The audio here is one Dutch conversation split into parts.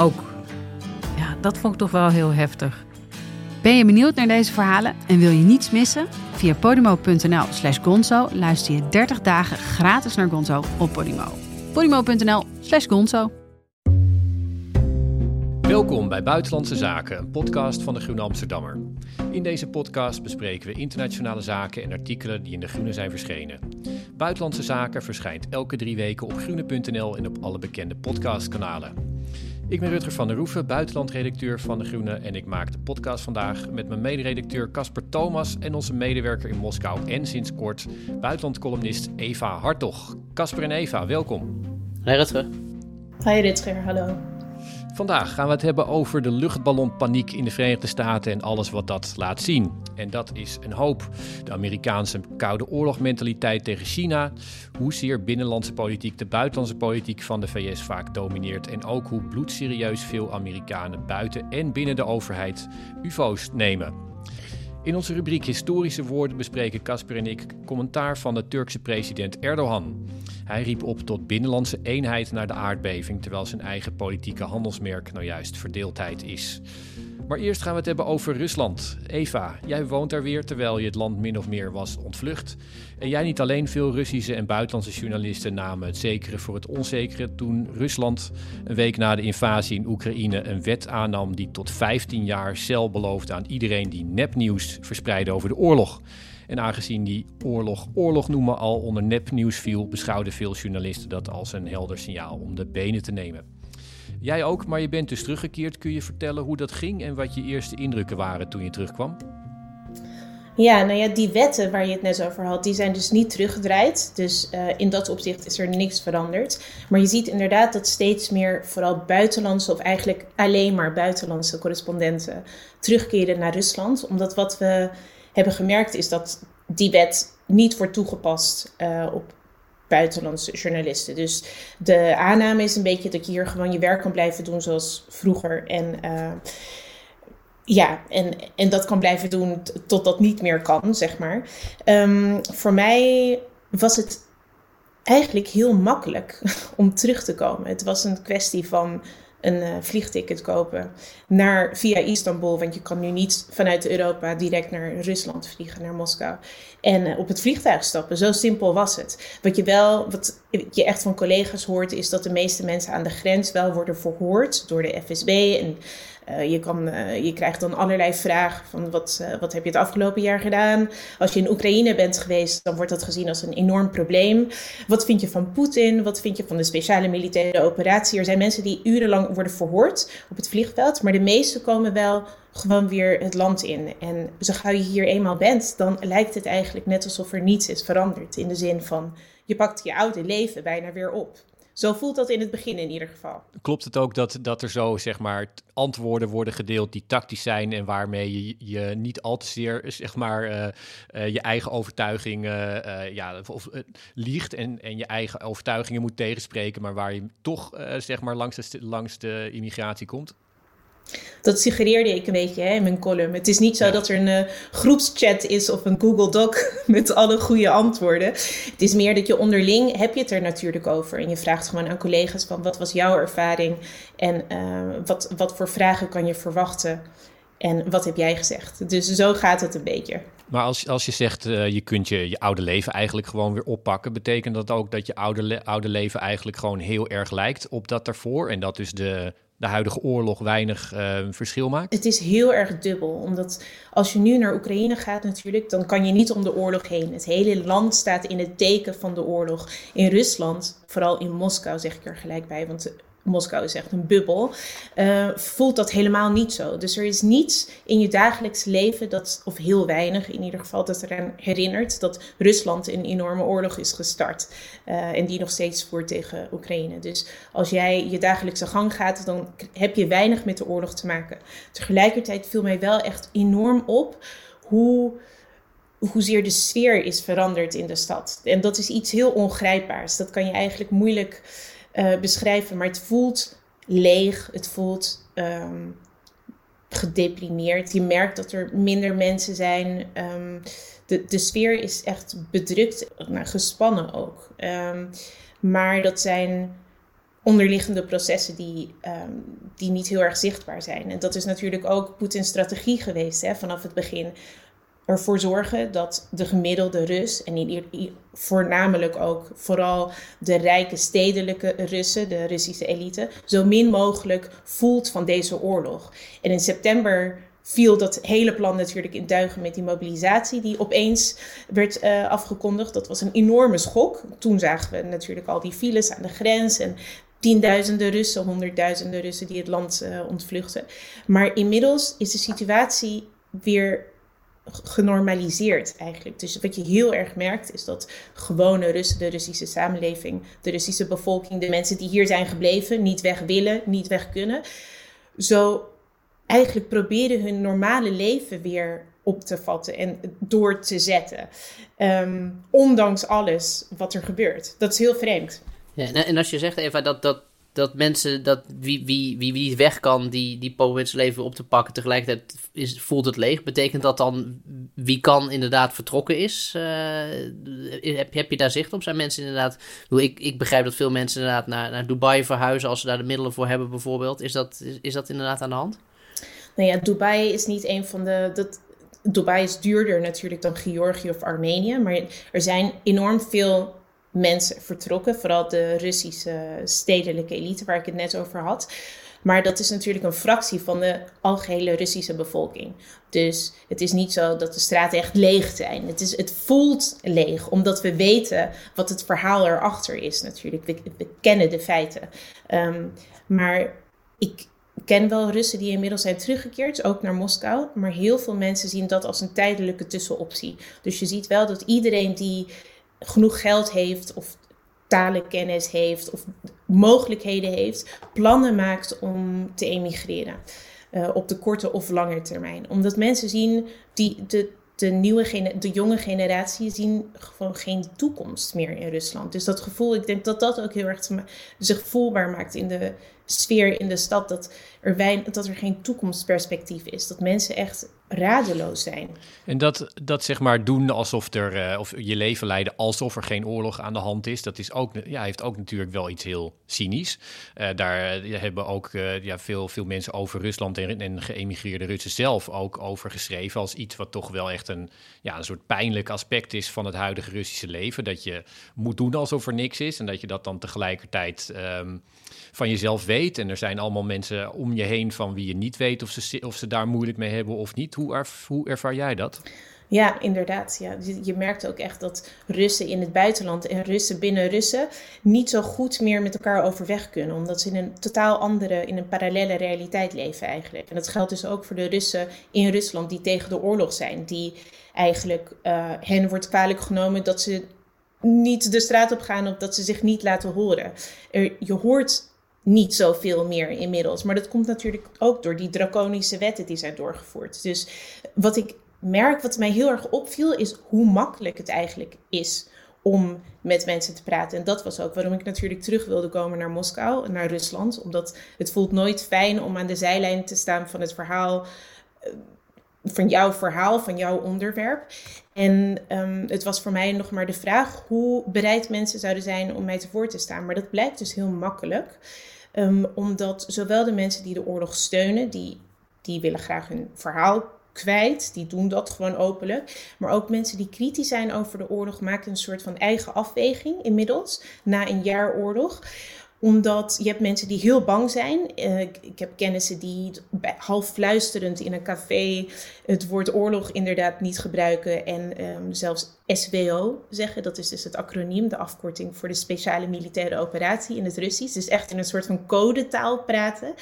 Ook. Ja, dat vond ik toch wel heel heftig. Ben je benieuwd naar deze verhalen en wil je niets missen? Via podimo.nl slash gonzo luister je 30 dagen gratis naar Gonzo op Podimo. podimo.nl slash gonzo Welkom bij Buitenlandse Zaken, een podcast van de Groene Amsterdammer. In deze podcast bespreken we internationale zaken en artikelen die in de Groene zijn verschenen. Buitenlandse Zaken verschijnt elke drie weken op groene.nl en op alle bekende podcastkanalen. Ik ben Rutger van der Roeven, buitenlandredacteur van De Groene en ik maak de podcast vandaag met mijn mederedacteur Casper Thomas en onze medewerker in Moskou en sinds kort buitenlandcolumnist Eva Hartog. Casper en Eva, welkom. Hoi Rutger. Hoi Rutger, hallo. Vandaag gaan we het hebben over de luchtballonpaniek in de Verenigde Staten en alles wat dat laat zien. En dat is een hoop. De Amerikaanse koude oorlogmentaliteit tegen China, hoezeer binnenlandse politiek de buitenlandse politiek van de VS vaak domineert en ook hoe bloedserieus veel Amerikanen buiten en binnen de overheid UFO's nemen. In onze rubriek Historische Woorden bespreken Casper en ik commentaar van de Turkse president Erdogan. Hij riep op tot binnenlandse eenheid na de aardbeving, terwijl zijn eigen politieke handelsmerk nou juist verdeeldheid is. Maar eerst gaan we het hebben over Rusland. Eva, jij woont daar weer terwijl je het land min of meer was ontvlucht. En jij niet alleen veel Russische en buitenlandse journalisten namen het zekere voor het onzekere toen Rusland een week na de invasie in Oekraïne een wet aannam die tot 15 jaar cel beloofde aan iedereen die nepnieuws verspreidde over de oorlog. En aangezien die oorlog oorlog noemen al onder nepnieuws viel, beschouwden veel journalisten dat als een helder signaal om de benen te nemen. Jij ook, maar je bent dus teruggekeerd. Kun je vertellen hoe dat ging en wat je eerste indrukken waren toen je terugkwam? Ja, nou ja, die wetten waar je het net over had, die zijn dus niet teruggedraaid. Dus uh, in dat opzicht is er niks veranderd. Maar je ziet inderdaad dat steeds meer, vooral buitenlandse of eigenlijk alleen maar buitenlandse correspondenten terugkeren naar Rusland. Omdat wat we hebben gemerkt is dat die wet niet wordt toegepast uh, op buitenlandse journalisten. Dus de aanname is een beetje dat je hier gewoon je werk kan blijven doen zoals vroeger. En uh, ja, en, en dat kan blijven doen tot dat niet meer kan, zeg maar. Um, voor mij was het eigenlijk heel makkelijk om terug te komen. Het was een kwestie van een uh, vliegticket kopen naar, via Istanbul. Want je kan nu niet vanuit Europa direct naar Rusland vliegen, naar Moskou. En uh, op het vliegtuig stappen. Zo simpel was het. Wat je wel, wat je echt van collega's hoort, is dat de meeste mensen aan de grens wel worden verhoord door de FSB. En uh, je, kan, uh, je krijgt dan allerlei vragen van wat, uh, wat heb je het afgelopen jaar gedaan? Als je in Oekraïne bent geweest, dan wordt dat gezien als een enorm probleem. Wat vind je van Poetin? Wat vind je van de speciale militaire operatie? Er zijn mensen die urenlang worden verhoord op het vliegveld, maar de meeste komen wel gewoon weer het land in. En zo gauw je hier eenmaal bent, dan lijkt het eigenlijk net alsof er niets is veranderd. In de zin van, je pakt je oude leven bijna weer op. Zo voelt dat in het begin in ieder geval. Klopt het ook dat, dat er zo zeg maar antwoorden worden gedeeld die tactisch zijn en waarmee je, je niet al te zeer zeg maar uh, uh, je eigen overtuiging uh, ja, of, liegt en, en je eigen overtuigingen moet tegenspreken, maar waar je toch zeg maar langs de, langs de immigratie komt? Dat suggereerde ik een beetje hè, in mijn column. Het is niet zo ja. dat er een uh, groepschat is of een Google Doc met alle goede antwoorden. Het is meer dat je onderling heb je het er natuurlijk over. En je vraagt gewoon aan collega's van wat was jouw ervaring en uh, wat, wat voor vragen kan je verwachten. En wat heb jij gezegd? Dus zo gaat het een beetje. Maar als, als je zegt, uh, je kunt je, je oude leven eigenlijk gewoon weer oppakken, betekent dat ook dat je oude, le oude leven eigenlijk gewoon heel erg lijkt op dat daarvoor? En dat dus de, de huidige oorlog weinig uh, verschil maakt? Het is heel erg dubbel. Omdat als je nu naar Oekraïne gaat natuurlijk, dan kan je niet om de oorlog heen. Het hele land staat in het teken van de oorlog. In Rusland, vooral in Moskou zeg ik er gelijk bij, want Moskou is echt een bubbel, uh, voelt dat helemaal niet zo. Dus er is niets in je dagelijks leven, dat, of heel weinig in ieder geval, dat eraan herinnert dat Rusland een enorme oorlog is gestart. Uh, en die nog steeds voert tegen Oekraïne. Dus als jij je dagelijkse gang gaat, dan heb je weinig met de oorlog te maken. Tegelijkertijd viel mij wel echt enorm op hoe hoezeer de sfeer is veranderd in de stad. En dat is iets heel ongrijpbaars. Dat kan je eigenlijk moeilijk uh, beschrijven, maar het voelt leeg, het voelt um, gedeprimeerd. Je merkt dat er minder mensen zijn. Um, de, de sfeer is echt bedrukt, nou, gespannen ook. Um, maar dat zijn onderliggende processen die, die niet heel erg zichtbaar zijn. En dat is natuurlijk ook Poetins strategie geweest hè, vanaf het begin ervoor zorgen dat de gemiddelde Rus, en voornamelijk ook vooral de rijke stedelijke Russen, de Russische elite, zo min mogelijk voelt van deze oorlog. En in september viel dat hele plan natuurlijk in duigen met die mobilisatie die opeens werd uh, afgekondigd. Dat was een enorme schok. Toen zagen we natuurlijk al die files aan de grens en tienduizenden Russen, honderdduizenden Russen die het land uh, ontvluchten. Maar inmiddels is de situatie weer genormaliseerd eigenlijk. Dus wat je heel erg merkt is dat gewone Russen, de Russische samenleving, de Russische bevolking, de mensen die hier zijn gebleven, niet weg willen, niet weg kunnen, zo eigenlijk proberen hun normale leven weer op te vatten en door te zetten. Um, ondanks alles wat er gebeurt. Dat is heel vreemd. Ja, en als je zegt, Eva, dat, dat dat mensen, dat wie, wie, wie, wie weg kan, die, die Poets leven op te pakken, tegelijkertijd is, voelt het leeg. Betekent dat dan wie kan inderdaad vertrokken is? Uh, heb, heb je daar zicht op? Zijn mensen inderdaad, ik, ik begrijp dat veel mensen inderdaad naar, naar Dubai verhuizen als ze daar de middelen voor hebben bijvoorbeeld. Is dat, is, is dat inderdaad aan de hand? Nou ja, Dubai is niet een van de... Dat, Dubai is duurder natuurlijk dan Georgië of Armenië, maar er zijn enorm veel mensen vertrokken. Vooral de Russische stedelijke elite, waar ik het net over had. Maar dat is natuurlijk een fractie van de algehele Russische bevolking. Dus het is niet zo dat de straten echt leeg zijn. Het, is, het voelt leeg, omdat we weten wat het verhaal erachter is natuurlijk. We, kennen de feiten. Um, maar ik ken wel Russen die inmiddels zijn teruggekeerd, ook naar Moskou. Maar heel veel mensen zien dat als een tijdelijke tussenoptie. Dus je ziet wel dat iedereen die genoeg geld heeft of talenkennis heeft of mogelijkheden heeft, plannen maakt om te emigreren. Uh, op de korte of lange termijn. Omdat mensen zien, die, de, de, nieuwe de jonge generatie zien gewoon geen toekomst meer in Rusland. Dus dat gevoel, ik denk dat dat ook heel erg zich voelbaar maakt in de sfeer in de stad. Dat er, wein, dat er geen toekomstperspectief is. Dat mensen echt radeloos zijn. En dat, dat zeg maar doen alsof er, uh, of je leven leiden alsof er geen oorlog aan de hand is, dat is ook, ja, heeft ook natuurlijk wel iets heel cynisch. Uh, daar uh, hebben ook ja, veel, veel mensen over Rusland en, en geëmigreerde Russen zelf ook over geschreven als iets wat toch wel echt een, ja, een soort pijnlijk aspect is van het huidige Russische leven. Dat je moet doen alsof er niks is en dat je dat dan tegelijkertijd um, van jezelf weet. En er zijn allemaal mensen om je heen van wie je niet weet of ze, of ze daar moeilijk mee hebben of niet. Hoe, erv hoe ervaar jij dat? Ja, inderdaad. Ja. Je merkt ook echt dat Russen in het buitenland en Russen binnen Russen niet zo goed meer met elkaar overweg kunnen. Omdat ze in een totaal andere, in een parallele realiteit leven eigenlijk. En dat geldt dus ook voor de Russen in Rusland die tegen de oorlog zijn. Die eigenlijk uh, hen wordt kwalijk genomen dat ze niet de straat op gaan of dat ze zich niet laten horen. Er, je hoort niet zoveel meer inmiddels. Maar dat komt natuurlijk ook door die draconische wetten die zijn doorgevoerd. Dus wat ik merk, wat mij heel erg opviel, is hoe makkelijk het eigenlijk is om met mensen te praten. En dat was ook waarom ik natuurlijk terug wilde komen naar Moskou, naar Rusland. Omdat het voelt nooit fijn om aan de zijlijn te staan van het verhaal eh, van jouw verhaal, van jouw onderwerp. En um, het was voor mij nog maar de vraag hoe bereid mensen zouden zijn om mij te voor te staan. Maar dat blijkt dus heel makkelijk. Um, omdat zowel de mensen die de oorlog steunen, die, die willen graag hun verhaal kwijt, die doen dat gewoon openlijk. Maar ook mensen die kritisch zijn over de oorlog maken een soort van eigen afweging inmiddels, na een jaar oorlog omdat je hebt mensen die heel bang zijn. Uh, ik, heb kennissen die half fluisterend in een café het woord oorlog inderdaad niet gebruiken. En um, zelfs SWO zeggen. Dat is dus het acroniem, de afkorting voor de speciale militaire operatie in het Russisch. Dus echt in een soort van codetaal praten.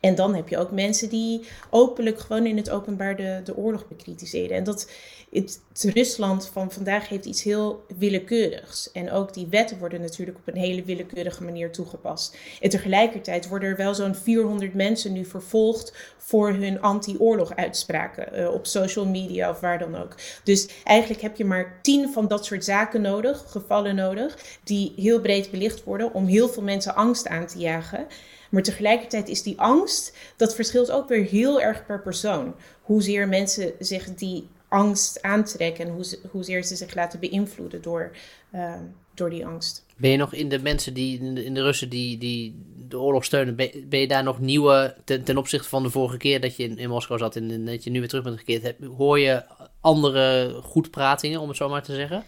En dan heb je ook mensen die openlijk gewoon in het openbaar de, de oorlog bekritiseren. En dat het, Rusland van vandaag heeft iets heel willekeurigs. En ook die wetten worden natuurlijk op een hele willekeurige manier toegepast. En tegelijkertijd worden er wel zo'n 400 mensen nu vervolgd voor hun anti-oorlog uitspraken uh, op social media of waar dan ook. Dus eigenlijk heb je maar van dat soort zaken nodig, gevallen nodig, die heel breed belicht worden om heel veel mensen angst aan te jagen. Maar tegelijkertijd is die angst, dat verschilt ook weer heel erg per persoon. Hoezeer mensen zich die angst aantrekken en hoe, hoezeer ze zich laten beïnvloeden door, uh, door die angst. Ben je nog in de mensen die, in de, Russen die, die de oorlog steunen, ben, je daar nog nieuwe, ten, opzichte van de vorige keer dat je in, in Moskou zat en dat je nu weer terug bent gekeerd, hoor je andere goedpratingen, om het zo maar te zeggen?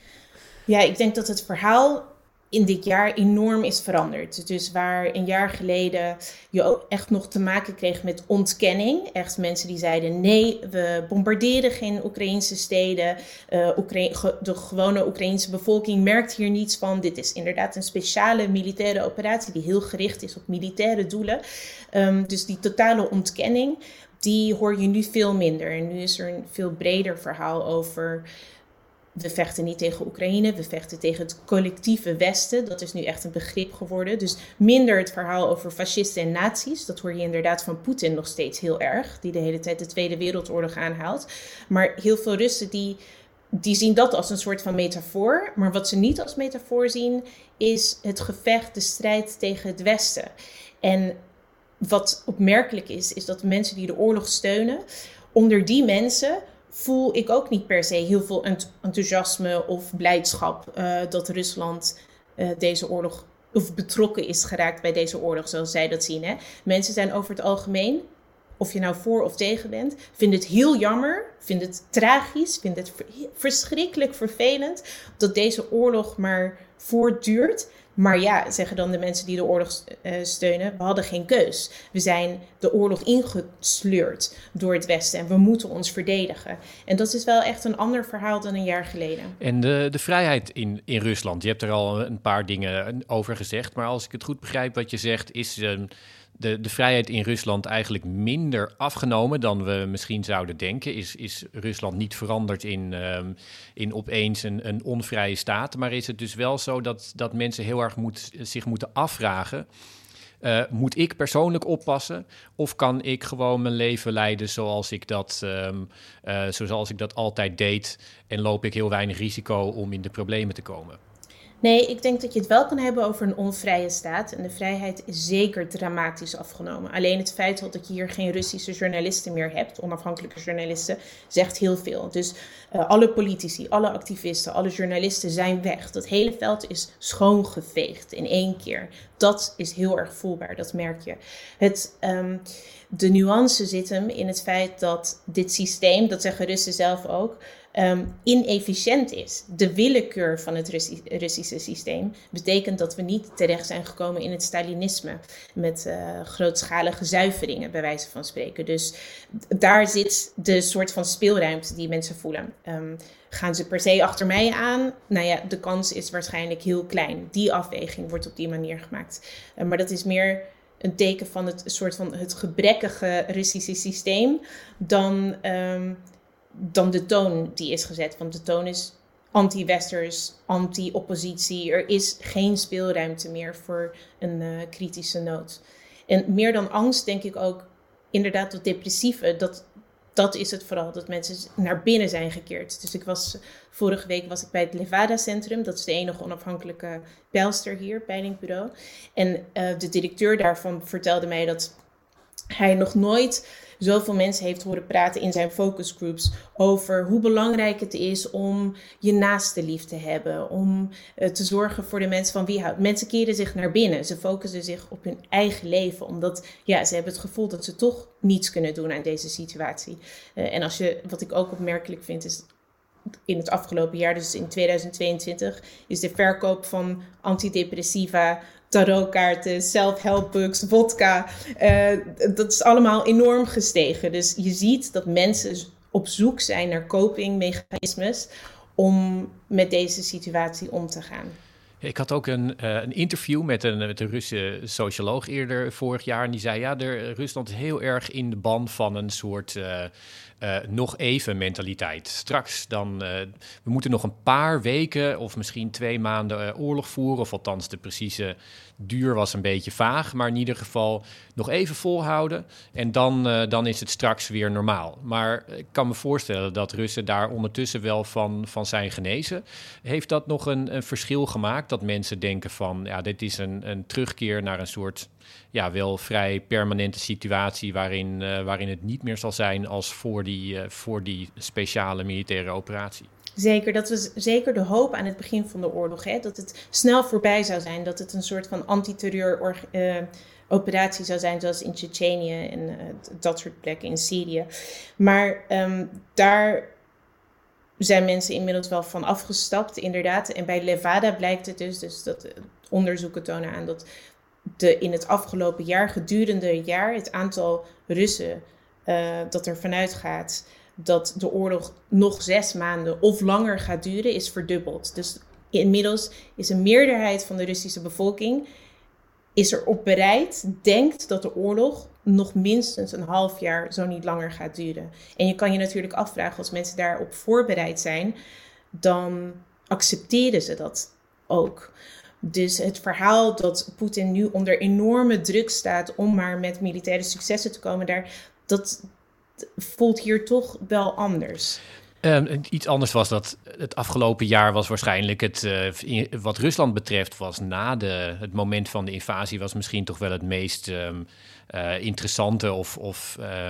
Ja, ik denk dat het verhaal in dit jaar enorm is veranderd. Dus waar een jaar geleden je ook echt nog te maken kreeg met ontkenning. Echt mensen die zeiden: nee, we bombarderen geen Oekraïnse steden. Uh, de gewone Oekraïnse bevolking merkt hier niets van. Dit is inderdaad een speciale militaire operatie die heel gericht is op militaire doelen. Um, dus die totale ontkenning, die hoor je nu veel minder. En nu is er een veel breder verhaal over we vechten niet tegen Oekraïne, we vechten tegen het collectieve Westen. Dat is nu echt een begrip geworden. Dus minder het verhaal over fascisten en nazi's. Dat hoor je inderdaad van Poetin nog steeds heel erg, die de hele tijd de Tweede Wereldoorlog aanhaalt. Maar heel veel Russen die, die zien dat als een soort van metafoor. Maar wat ze niet als metafoor zien, is het gevecht, de strijd tegen het Westen. En wat opmerkelijk is, is dat mensen die de oorlog steunen, onder die mensen voel ik ook niet per se heel veel enthousiasme of blijdschap uh, dat Rusland uh, deze oorlog of betrokken is geraakt bij deze oorlog, zoals zij dat zien. Hè? Mensen zijn over het algemeen, of je nou voor of tegen bent, vinden het heel jammer, vinden het tragisch, vinden het verschrikkelijk vervelend dat deze oorlog maar voortduurt. Maar ja, zeggen dan de mensen die de oorlog uh, steunen, we hadden geen keus. We zijn de oorlog ingesleurd door het Westen en we moeten ons verdedigen. En dat is wel echt een ander verhaal dan een jaar geleden. En de, de vrijheid in, in Rusland, je hebt er al een paar dingen over gezegd. Maar als ik het goed begrijp wat je zegt, is... Uh, de, de vrijheid in Rusland eigenlijk minder afgenomen dan we misschien zouden denken. Is, is Rusland niet veranderd in, um, in opeens een, een onvrije staat. Maar is het dus wel zo dat, dat mensen heel erg moet, zich moeten afvragen. Uh, moet ik persoonlijk oppassen? Of kan ik gewoon mijn leven leiden zoals ik dat, um, uh, zoals ik dat altijd deed? En loop ik heel weinig risico om in de problemen te komen? Nee, ik denk dat je het wel kan hebben over een onvrije staat. En de vrijheid is zeker dramatisch afgenomen. Alleen het feit dat je hier geen Russische journalisten meer hebt, onafhankelijke journalisten, zegt heel veel. Dus uh, alle politici, alle activisten, alle journalisten zijn weg. Dat hele veld is schoongeveegd in één keer. Dat is heel erg voelbaar, dat merk je. Het, um, de nuance zit hem in het feit dat dit systeem, dat zeggen Russen zelf ook, um, inefficiënt is. De willekeur van het Russische systeem betekent dat we niet terecht zijn gekomen in het Stalinisme met uh, grootschalige zuiveringen, bij wijze van spreken. Dus daar zit de soort van speelruimte die mensen voelen. Um, gaan ze per se achter mij aan? Nou ja, de kans is waarschijnlijk heel klein. Die afweging wordt op die manier gemaakt. Uh, maar dat is meer een teken van het soort van het gebrekkige Russische systeem dan um, dan de toon die is gezet. Want de toon is anti-westers, anti-oppositie. Er is geen speelruimte meer voor een uh, kritische noot. En meer dan angst denk ik ook inderdaad dat depressieve, dat, dat is het vooral, dat mensen naar binnen zijn gekeerd. Dus ik was, vorige week was ik bij het Levada Centrum, dat is de enige onafhankelijke pijlster hier, peilingbureau. En uh, de directeur daarvan vertelde mij dat hij nog nooit zoveel mensen heeft horen praten in zijn focusgroups over hoe belangrijk het is om je naaste lief te hebben, om uh, te zorgen voor de mensen van wie houdt. Mensen keren zich naar binnen, ze focussen zich op hun eigen leven, omdat ja, ze hebben het gevoel dat ze toch niets kunnen doen aan deze situatie. Uh, en als je, wat ik ook opmerkelijk vind, is in het afgelopen jaar, dus in 2022, is de verkoop van antidepressiva tarotkaarten, self-help books, vodka. Uh, dat is allemaal enorm gestegen. Dus je ziet dat mensen op zoek zijn naar copingmechanismes om met deze situatie om te gaan. Ik had ook een, uh, een interview met een, met een Russische socioloog eerder vorig jaar. En die zei: Ja, Rusland is heel erg in de ban van een soort. Uh, uh, nog even mentaliteit. Straks dan, uh, we moeten nog een paar weken of misschien twee maanden uh, oorlog voeren. Of althans, de precieze duur was een beetje vaag. Maar in ieder geval nog even volhouden. En dan, dan is het straks weer normaal. Maar ik kan me voorstellen dat Russen daar ondertussen wel van, van zijn genezen. Heeft dat nog een, een verschil gemaakt? Dat mensen denken van, ja, dit is een, een terugkeer naar een soort ja, wel vrij permanente situatie waarin, uh, waarin het niet meer zal zijn als voor die, uh, voor die speciale militaire operatie. Zeker, dat was zeker de hoop aan het begin van de oorlog. Hè? Dat het snel voorbij zou zijn. Dat het een soort van antiterreur uh, operatie zou zijn, zoals in Tsjetsjenië en dat soort plekken in Syrië. Maar um, daar zijn mensen inmiddels wel van afgestapt, inderdaad. En bij Levada blijkt het dus, dus dat onderzoeken tonen aan dat de in het afgelopen jaar, gedurende jaar, het aantal Russen uh, dat er vanuit gaat dat de oorlog nog zes maanden of langer gaat duren, is verdubbeld. Dus inmiddels is een meerderheid van de Russische bevolking is erop bereid, denkt dat de oorlog nog minstens een half jaar, zo niet langer gaat duren. En je kan je natuurlijk afvragen, als mensen daarop voorbereid zijn, dan accepteren ze dat ook. Dus het verhaal dat Poetin nu onder enorme druk staat om maar met militaire successen te komen, daar, dat voelt hier toch wel anders. Um, iets anders was dat het afgelopen jaar was waarschijnlijk het, uh, wat Rusland betreft, was na de, het moment van de invasie, was misschien toch wel het meest um, uh, interessante of, of, uh,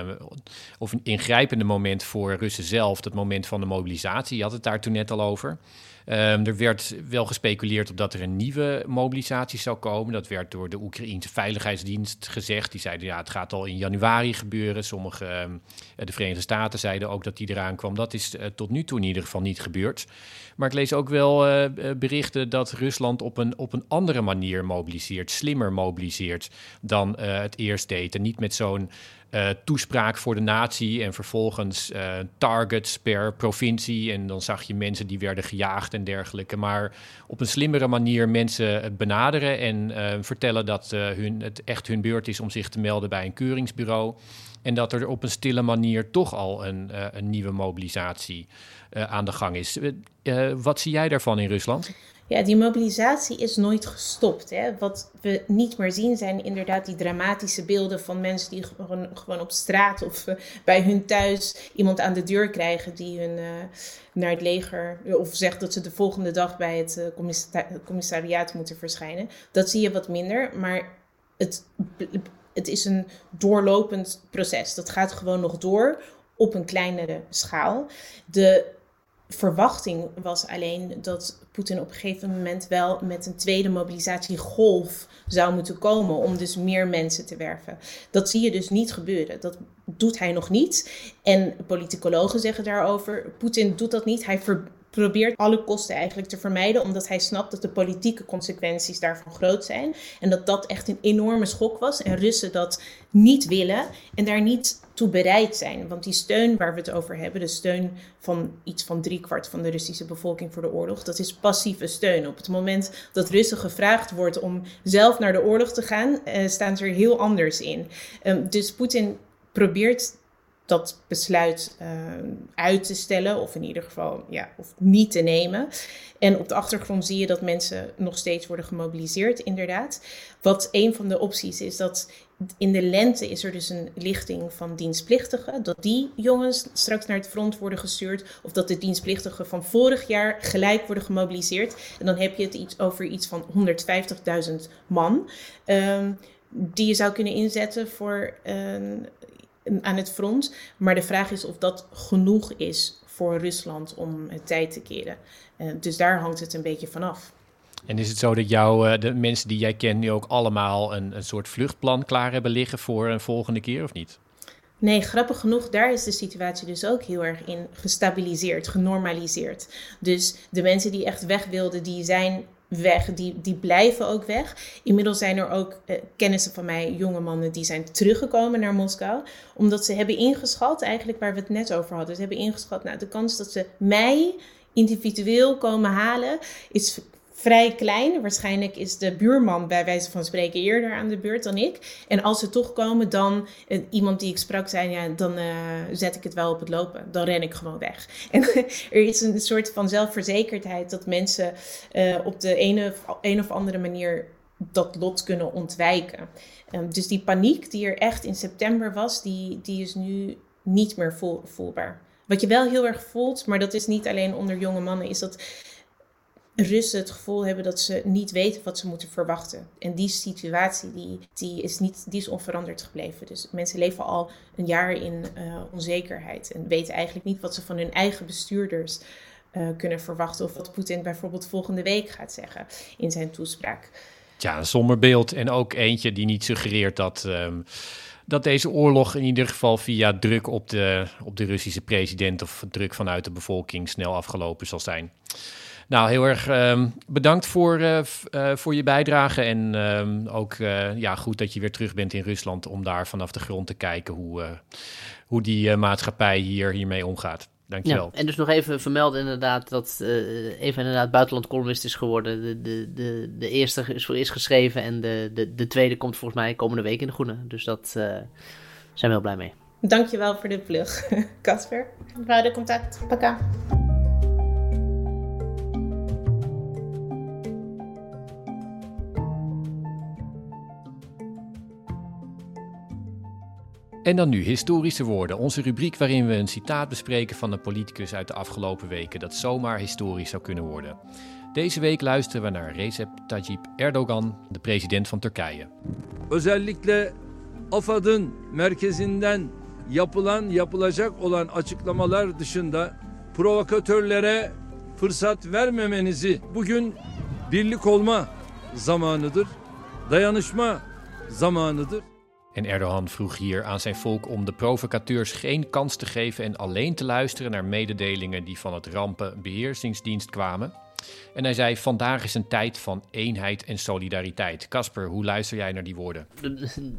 of ingrijpende moment voor Russen zelf. Het moment van de mobilisatie. Je had het daar toen net al over. Um, er werd wel gespeculeerd op dat er een nieuwe mobilisatie zou komen. Dat werd door de Oekraïense Veiligheidsdienst gezegd. Die zeiden ja, het gaat al in januari gebeuren. Sommige, um, de Verenigde Staten zeiden ook dat die eraan kwam. Dat is uh, tot nu toe in ieder geval niet gebeurd. Maar ik lees ook wel uh, berichten dat Rusland op een, op een andere manier mobiliseert, slimmer mobiliseert dan het eerst deed. En niet met zo'n uh, toespraak voor de natie en vervolgens uh, targets per provincie. En dan zag je mensen die werden gejaagd en dergelijke. Maar op een slimmere manier mensen benaderen en uh, vertellen dat hun, het echt hun beurt is om zich te melden bij een keuringsbureau. En dat er op een stille manier toch al een, een nieuwe mobilisatie aan de gang is. wat zie jij daarvan in Rusland? Ja, die mobilisatie is nooit gestopt. Hè. Wat we niet meer zien zijn inderdaad die dramatische beelden van mensen die gewoon, op straat of uh, bij hun thuis iemand aan de deur krijgen die hun uh, naar het leger of zegt dat ze de volgende dag bij het uh, commissariaat moeten verschijnen. Dat zie je wat minder, maar het, het is een doorlopend proces. Dat gaat gewoon nog door op een kleinere schaal. De verwachting was alleen dat Poetin op een gegeven moment wel met een tweede mobilisatiegolf zou moeten komen om dus meer mensen te werven. Dat zie je dus niet gebeuren. Dat doet hij nog niet. En politicologen zeggen daarover: Poetin doet dat niet. Hij ver probeert alle kosten eigenlijk te vermijden, omdat hij snapt dat de politieke consequenties daarvan groot zijn. En dat dat echt een enorme schok was. En Russen dat niet willen en daar niet toe bereid zijn. Want die steun waar we het over hebben, de steun van iets van driekwart van de Russische bevolking voor de oorlog, dat is passieve steun. Op het moment dat Russen gevraagd wordt om zelf naar de oorlog te gaan, uh, staan ze er heel anders in. Um, dus Poetin probeert dat besluit uh, uit te stellen, of in ieder geval ja, of niet te nemen. En op de achtergrond zie je dat mensen nog steeds worden gemobiliseerd, inderdaad. Wat een van de opties is, dat in de lente is er dus een lichting van dienstplichtigen. Dat die jongens straks naar het front worden gestuurd. Of dat de dienstplichtigen van vorig jaar gelijk worden gemobiliseerd. En dan heb je het iets over iets van 150.000 man. Um, die je zou kunnen inzetten voor een aan het front. Maar de vraag is of dat genoeg is voor Rusland om het tijd te keren. Uh, dus daar hangt het een beetje vanaf. En is het zo dat jou, uh, de mensen die jij kent nu ook allemaal een, een soort vluchtplan klaar hebben liggen voor een volgende keer of niet? Nee, grappig genoeg, daar is de situatie dus ook heel erg in gestabiliseerd, genormaliseerd. Dus de mensen die echt weg wilden, die zijn weg. Die, die blijven ook weg. Inmiddels zijn er ook uh, kennissen van mij, jonge mannen, die zijn teruggekomen naar Moskou. Omdat ze hebben ingeschat, eigenlijk waar we het net over hadden. Ze hebben ingeschat, nou, de kans dat ze mei individueel komen halen is vrij klein. Waarschijnlijk is de buurman bij wijze van spreken eerder aan de beurt dan ik. En als ze toch komen, dan uh, iemand die ik sprak zei, ja, dan uh, zet ik het wel op het lopen. Dan ren ik gewoon weg. En er is een soort van zelfverzekerdheid dat mensen uh, op de ene, een of andere manier dat lot kunnen ontwijken. Um, dus die paniek die er echt in september was, die, die is nu niet meer voel, voelbaar. Wat je wel heel erg voelt, maar dat is niet alleen onder jonge mannen, is dat Russen het gevoel hebben dat ze niet weten wat ze moeten verwachten. En die situatie die, die is, niet, die is onveranderd gebleven. Dus mensen leven al een jaar in uh, onzekerheid en weten eigenlijk niet wat ze van hun eigen bestuurders uh, kunnen verwachten. Of wat Poetin bijvoorbeeld volgende week gaat zeggen in zijn toespraak. Ja, een somber beeld. En ook eentje die niet suggereert dat. Um dat deze oorlog in ieder geval via druk op de, op de Russische president of druk vanuit de bevolking snel afgelopen zal zijn. Nou, heel erg um, bedankt voor, uh, uh, voor je bijdrage. En um, ook uh, ja, goed dat je weer terug bent in Rusland om daar vanaf de grond te kijken hoe, hoe die maatschappij hier hiermee omgaat. Dankjewel. Ja, en dus nog even vermelden inderdaad dat uh, even inderdaad buitenland columnist is geworden. De, de, de, de eerste is voor eerst geschreven en de, de, de tweede komt volgens mij komende week in de Groene. Dus dat uh, zijn we heel blij mee. Dankjewel voor de plug, Casper. We houden contact. Paka. En dan nu historische woorden, onze rubriek waarin we een citaat bespreken van een politicus uit de afgelopen weken dat zomaar historisch zou kunnen worden. Deze week luisteren we naar Recep Tayyip Erdogan, de president van Turkije. Özellikle AFAD'ın merkezinden yapılan, yapılacak olan açıklamalar dışında provokatörlere fırsat vermemenizi bugün birlik olma zamanıdır. Dayanışma zamanıdır. En Erdogan vroeg hier aan zijn volk om de provocateurs geen kans te geven en alleen te luisteren naar mededelingen die van het rampenbeheersingsdienst kwamen. En hij zei: Vandaag is een tijd van eenheid en solidariteit. Casper, hoe luister jij naar die woorden?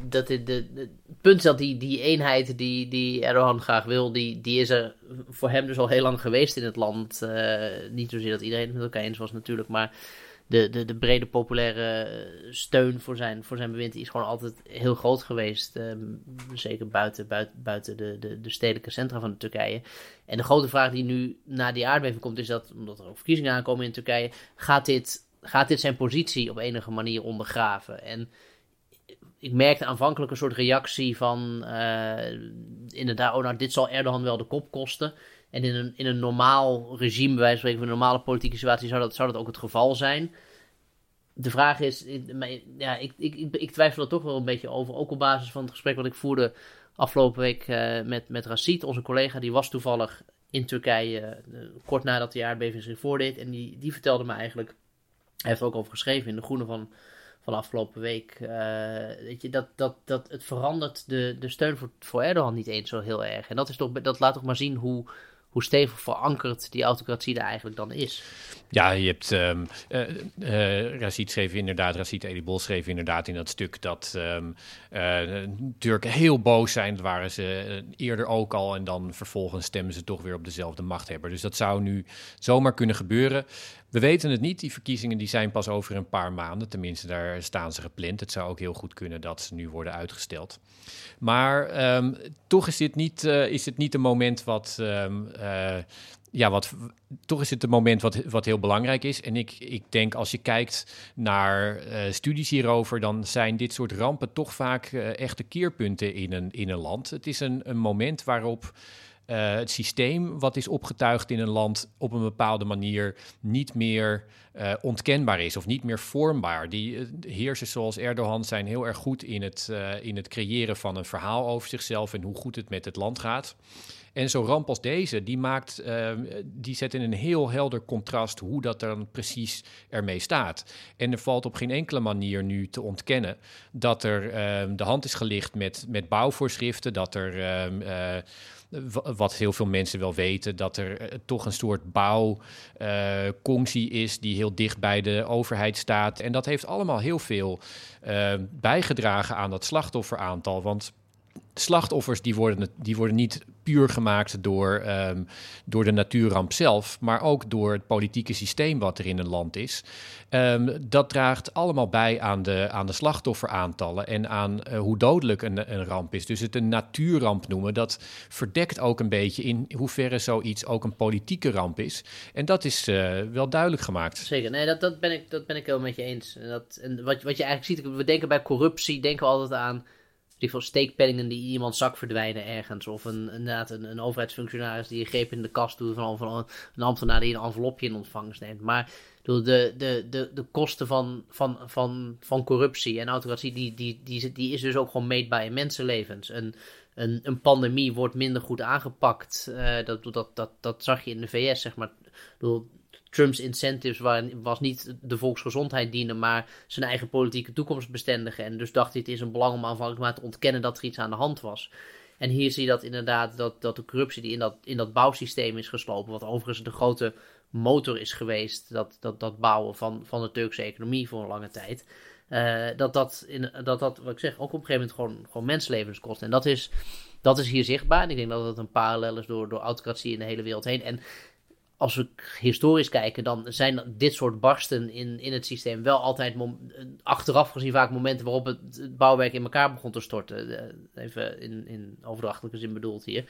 Dat de, het punt is dat die, die eenheid die, die Erdogan graag wil, die, die is er voor hem dus al heel lang geweest in het land. Uh, niet zozeer dat iedereen het met elkaar eens was, natuurlijk, maar de, de, de brede populaire steun voor zijn, voor zijn bewind is gewoon altijd heel groot geweest. Um, zeker buiten, buiten, buiten de, de, de stedelijke centra van Turkije. En de grote vraag die nu na die aardbeving komt, is dat, omdat er ook verkiezingen aankomen in Turkije, gaat dit, gaat dit zijn positie op enige manier ondergraven? En ik merkte aanvankelijk een soort reactie van, uh, inderdaad, oh nou, dit zal Erdogan wel de kop kosten. En in een, in een normaal regime, bij wijze van spreken, een normale politieke situatie, zou dat, zou dat ook het geval zijn. De vraag is, ja, ik, ik, ik, twijfel er toch wel een beetje over. Ook op basis van het gesprek wat ik voerde afgelopen week uh, met, met onze collega. Die was toevallig in Turkije uh, kort nadat de aardbeving zich voordeed. En die, die vertelde me eigenlijk, hij heeft er ook over geschreven in de Groene van, van afgelopen week. Uh, weet je, dat, dat, dat het verandert de, de steun voor, voor Erdogan niet eens zo heel erg. En dat, is toch, dat laat toch maar zien hoe hoe stevig verankerd die autocratie er eigenlijk dan is. Ja, je hebt. Um, uh, uh, schreef inderdaad, Rashid Edibol schreef inderdaad in dat stuk dat um, Turken heel boos zijn. Dat waren ze eerder ook al. En dan vervolgens stemmen ze toch weer op dezelfde machthebber. Dus dat zou nu zomaar kunnen gebeuren. We weten het niet. Die verkiezingen die zijn pas over een paar maanden. Tenminste, daar staan ze gepland. Het zou ook heel goed kunnen dat ze nu worden uitgesteld. Maar um, toch is dit niet, uh, is dit niet een moment wat. Um, uh, ja, wat, toch is het een moment wat, wat heel belangrijk is. En ik, ik denk als je kijkt naar uh, studies hierover, dan zijn dit soort rampen toch vaak echte keerpunten in een, in een land. Het is een, een moment waarop uh, het systeem wat is opgetuigd in een land op een bepaalde manier niet meer uh, ontkenbaar is of niet meer vormbaar. Die uh, heersers zoals Erdogan zijn heel erg goed in het, in het creëren van een verhaal over zichzelf en hoe goed het met het land gaat. En zo'n ramp als deze, die, maakt, uh, die zet in een heel helder contrast hoe dat dan precies ermee staat. En er valt op geen enkele manier nu te ontkennen dat er uh, de hand is gelicht met, met bouwvoorschriften, dat er. Uh, wat heel veel mensen wel weten, dat er toch een soort bouwconctie is die heel dicht bij de overheid staat. En dat heeft allemaal heel veel bijgedragen aan dat slachtofferaantal. Want slachtoffers die worden, die worden niet puur gemaakt door, ehm, door de natuurramp zelf, maar ook door het politieke systeem wat er in een land is. Ehm, dat draagt allemaal bij aan de, aan de slachtofferaantallen en aan eh, hoe dodelijk een, een ramp is. Dus het een natuurramp noemen, dat verdekt ook een beetje in hoeverre zoiets ook een politieke ramp is. En dat is uh, wel duidelijk gemaakt. Zeker, nee, dat, dat, ben, ik, dat ben ik helemaal met je eens. En, dat, en wat, wat je eigenlijk ziet, we denken bij corruptie, denken we altijd aan die veel steekpenningen die in zak verdwijnen ergens. Of een, inderdaad een, een overheidsfunctionaris die een greep in de kast doet van, een ambtenaar die een envelopje in ontvangst neemt. Maar de, de, de, de kosten van, van, van, van corruptie en autocratie, die, die, die, die is dus ook gewoon meetbaar in mensenlevens. Een, een, een pandemie wordt minder goed aangepakt. Uh, dat, dat, dat, dat zag je in de VS, zeg maar. Trumps incentives waren, was niet de volksgezondheid dienen, maar zijn eigen politieke toekomst bestendigen. En dus dacht hij het is een belang om aanvankelijk maar te ontkennen dat er iets aan de hand was. En hier zie je dat inderdaad, dat, dat de corruptie die in dat, in dat bouwsysteem is geslopen, wat overigens de grote motor is geweest, dat, dat, dat bouwen van, van de Turkse economie voor een lange tijd. Uh, dat, dat, in, dat dat, wat ik zeg, ook op een gegeven moment gewoon, gewoon mensenlevens kost. En dat is, dat is hier zichtbaar. En ik denk dat dat een parallel is door, door autocratie in de hele wereld heen. En als we historisch kijken, dan zijn dit soort barsten in, in het systeem wel altijd achteraf gezien vaak momenten waarop het, bouwwerk in elkaar begon te storten. Eh, even in, in overdrachtelijke zin bedoeld hier.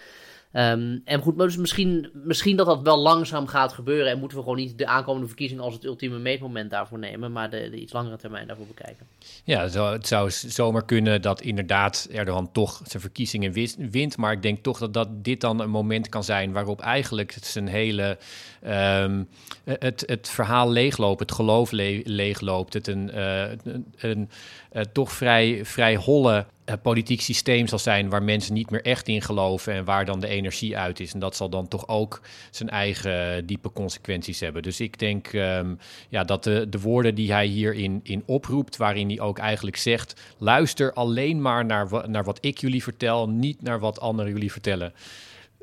Ehm, en goed, dus misschien, misschien dat dat wel langzaam gaat gebeuren. En moeten we gewoon niet de aankomende verkiezing als het ultieme meetmoment daarvoor nemen, maar de, iets langere termijn daarvoor bekijken. Ja, het zou zomaar kunnen dat inderdaad Erdogan toch zijn verkiezingen wint. Maar ik denk toch dat, dat dit dan een moment kan zijn waarop eigenlijk zijn hele. Um, het, het verhaal leegloopt, het geloof leegloopt. Het een, uh, een, uh, toch vrij, vrij holle politiek systeem zal zijn waar mensen niet meer echt in geloven en waar dan de energie uit is. En dat zal dan toch ook zijn eigen diepe consequenties hebben. Dus ik denk um, ja, dat de, de woorden die hij hierin in oproept, waarin hij ook eigenlijk zegt: luister alleen maar naar, naar wat ik jullie vertel, niet naar wat anderen jullie vertellen.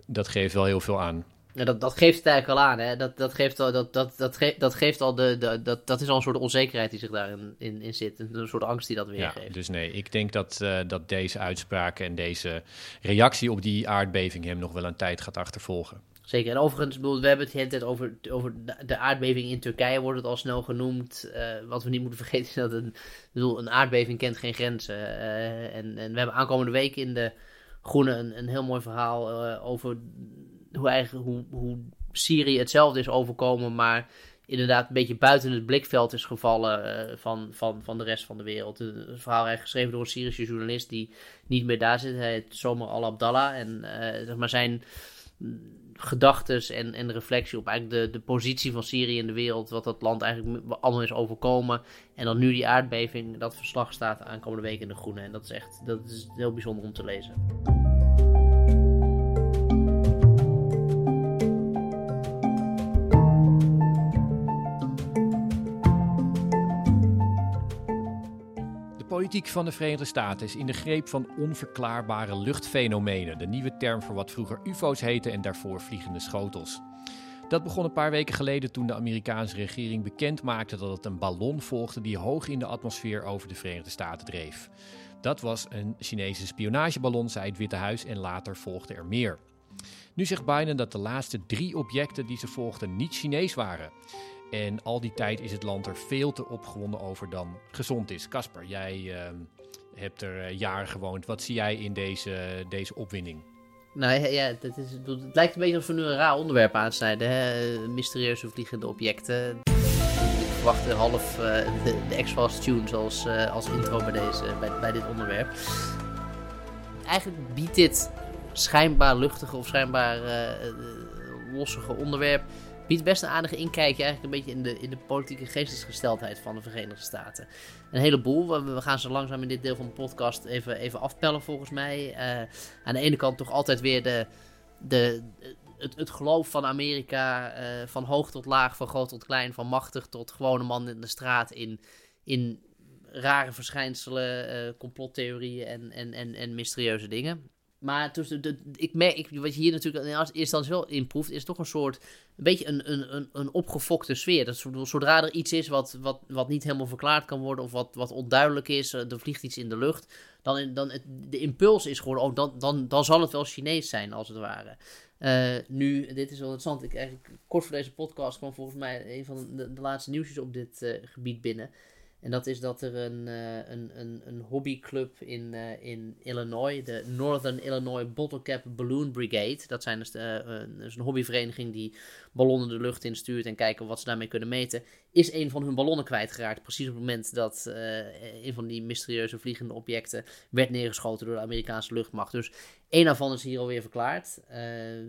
Dat geeft wel heel veel aan. Ja, dat, dat geeft het eigenlijk al aan. Hè? Dat, dat, geeft al, dat, dat, dat, geeft, dat geeft al de, de, dat, dat is al een soort onzekerheid die zich daarin in, in zit. Een soort angst die dat weer ja, geeft. Dus nee, ik denk dat, uh, dat deze uitspraken en deze reactie op die aardbeving hem nog wel een tijd gaat achtervolgen. Zeker. En overigens, we hebben het de hele tijd over, over de aardbeving in Turkije, wordt het al snel genoemd. Uh, wat we niet moeten vergeten is dat een, bedoel, een aardbeving kent geen grenzen. Uh, en, en we hebben aankomende week in de Groene een, een heel mooi verhaal over hoe, eigenlijk, hoe, hoe Syrië hetzelfde is overkomen, maar inderdaad een beetje buiten het blikveld is gevallen uh, van, van, van de rest van de wereld. Een verhaal eigenlijk geschreven door een Syrische journalist die niet meer daar zit. Hij heet Somer al-Abdallah. En uh, zeg maar zijn gedachtes en, en reflectie op eigenlijk de, de positie van Syrië in de wereld, wat dat land eigenlijk allemaal is overkomen. En dan nu die aardbeving, dat verslag staat aankomende week in de Groene. En dat is echt dat is heel bijzonder om te lezen. Politiek van de Verenigde Staten is in de greep van onverklaarbare luchtfenomenen, de nieuwe term voor wat vroeger UFO's heette en daarvoor vliegende schotels. Dat begon een paar weken geleden toen de Amerikaanse regering bekend maakte dat het een ballon volgde die hoog in de atmosfeer over de Verenigde Staten dreef. Dat was een Chinese spionageballon, zei het Witte Huis, en later volgden er meer. Nu zegt Biden dat de laatste drie objecten die ze volgden niet Chinees waren. En al die tijd is het land er veel te opgewonden over dan gezond is. Casper, jij uh, hebt er uh, jaren gewoond. Wat zie jij in deze, deze opwinding? Nou ja, het, is, het lijkt een beetje alsof we nu een raar onderwerp aansnijden. Hè? Mysterieuze vliegende objecten. Ik verwacht half uh, de, X-Files tunes als, uh, als intro bij, deze, bij, bij dit onderwerp. Eigenlijk biedt dit schijnbaar luchtige of schijnbaar lossige onderwerp biedt best een aardige inkijkje eigenlijk een beetje in de, in de politieke geestesgesteldheid van de Verenigde Staten. Een heleboel. We, gaan ze langzaam in dit deel van de podcast even, even afpellen volgens mij. Uh, aan de ene kant toch altijd weer de, de, het, het geloof van Amerika uh, van hoog tot laag, van groot tot klein, van machtig tot gewone man in de straat in, in rare verschijnselen, uh, complottheorieën en, en, en, en mysterieuze dingen. Maar ik merk, wat je hier natuurlijk in eerste instantie wel in is toch een soort, een beetje een, een, een, een opgefokte sfeer. Dat zodra er iets is wat, wat, wat niet helemaal verklaard kan worden of wat, wat onduidelijk is, er vliegt iets in de lucht, dan, dan de impuls is gewoon, oh, dan, dan, dan zal het wel Chinees zijn, als het ware. nu, dit is wel interessant, ik, eigenlijk, kort voor deze podcast kwam volgens mij een van de, de laatste nieuwsjes op dit gebied binnen. En dat is dat er een, uh, een, een, een hobbyclub in, uh, in Illinois, de Northern Illinois Bottle Cap Balloon Brigade. Dat zijn dus, uh, dus een hobbyvereniging die ballonnen de lucht instuurt en kijken wat ze daarmee kunnen meten. Is een van hun ballonnen kwijtgeraakt. Precies op het moment dat een van die mysterieuze vliegende objecten werd neergeschoten door de Amerikaanse luchtmacht. Dus één daarvan is hier alweer verklaard.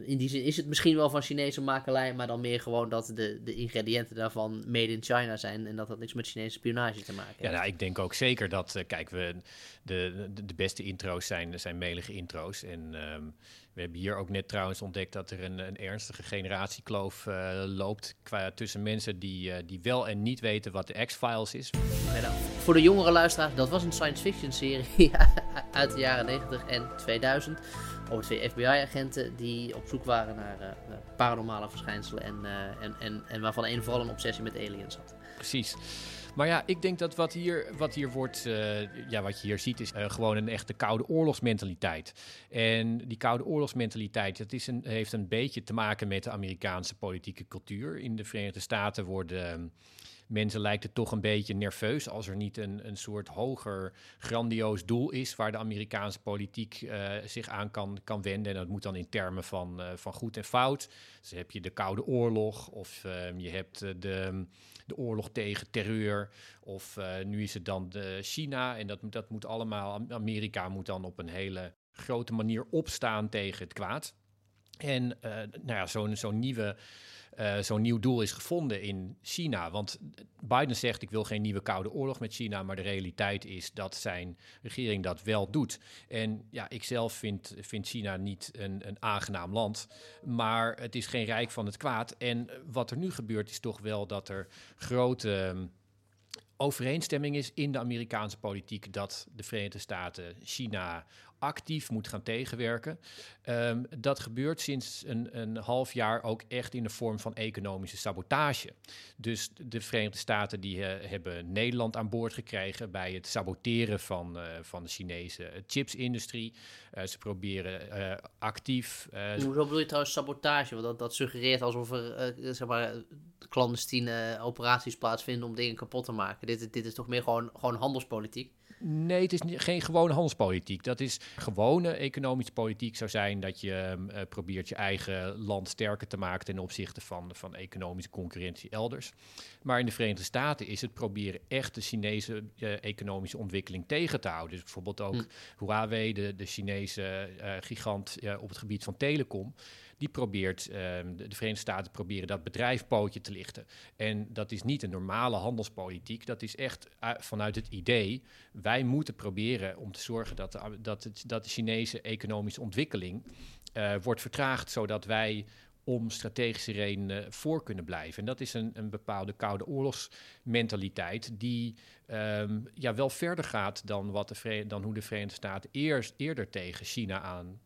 in die zin is het misschien wel van Chinese makelij, maar dan meer gewoon dat de, de ingrediënten daarvan made in China zijn. En dat dat niks met Chinese spionage te maken Ja, nou, ik denk ook zeker dat, uh, kijk, we, de, de, de, beste intro's zijn, zijn melige intro's. En um, we hebben hier ook net trouwens ontdekt dat er een, een ernstige generatiekloof uh, loopt qua, tussen mensen die, uh, die wel en niet weten wat de X-Files is. Ja, nou, voor de jongere luisteraars, dat was een science fiction serie uit de jaren 90 en 2000 over twee FBI-agenten die op zoek waren naar uh, paranormale verschijnselen en, en, en, en waarvan een vooral een obsessie met aliens had. Precies. Maar ja, ik denk dat wat hier, wat hier wordt, uh, ja, wat je hier ziet, is uh, gewoon een echte koude oorlogsmentaliteit. En die koude oorlogsmentaliteit, dat is een, heeft een beetje te maken met de Amerikaanse politieke cultuur. In de Verenigde Staten worden mensen lijkt het toch een beetje nerveus als er niet een, een soort hoger grandioos doel is waar de Amerikaanse politiek uh, zich aan kan, kan wenden. En dat moet dan in termen van, van goed en fout. Dus heb je de Koude Oorlog of uh, je hebt de, de oorlog tegen terreur of nu is het dan de China. En dat, dat moet allemaal, Amerika moet dan op een hele grote manier opstaan tegen het kwaad. En nou ja, zo'n zo'n nieuwe uh, zo'n nieuw doel is gevonden in China. Want Biden zegt: ik wil geen nieuwe koude oorlog met China. Maar de realiteit is dat zijn regering dat wel doet. En ja, ik zelf vind, vind China niet een, een aangenaam land. Maar het is geen rijk van het kwaad. En wat er nu gebeurt, is toch wel dat er grote overeenstemming is in de Amerikaanse politiek dat de Verenigde Staten China actief moet gaan tegenwerken. Um, dat gebeurt sinds een, een, half jaar ook echt in de vorm van economische sabotage. Dus de Verenigde Staten die uh, hebben Nederland aan boord gekregen bij het saboteren van, uh, van de Chinese chipsindustrie. Uh, ze proberen actief. Hoezo bedoel je trouwens sabotage? Want dat, dat suggereert alsof er zeg maar, clandestine operaties plaatsvinden om dingen kapot te maken. Dit, dit is toch meer gewoon, gewoon handelspolitiek? Nee, het is niet, geen gewone handelspolitiek. Dat is gewone economische politiek zou zijn dat je uh, probeert je eigen land sterker te maken ten opzichte van, van economische concurrentie elders. Maar in de Verenigde Staten is het proberen echt de Chinese uh, economische ontwikkeling tegen te houden. Dus bijvoorbeeld ook hm. Huawei, de, de Chinese uh, gigant op het gebied van telecom die probeert, uh, de Verenigde Staten proberen dat bedrijf pootje te lichten. En dat is niet een normale handelspolitiek, dat is echt vanuit het idee, wij moeten proberen om te zorgen dat de, dat het, dat de Chinese economische ontwikkeling uh, wordt vertraagd, zodat wij om strategische redenen voor kunnen blijven. En dat is een, een bepaalde koude oorlogsmentaliteit die um, ja, wel verder gaat dan, wat de, dan hoe de Verenigde Staten eerst, eerder tegen China aan,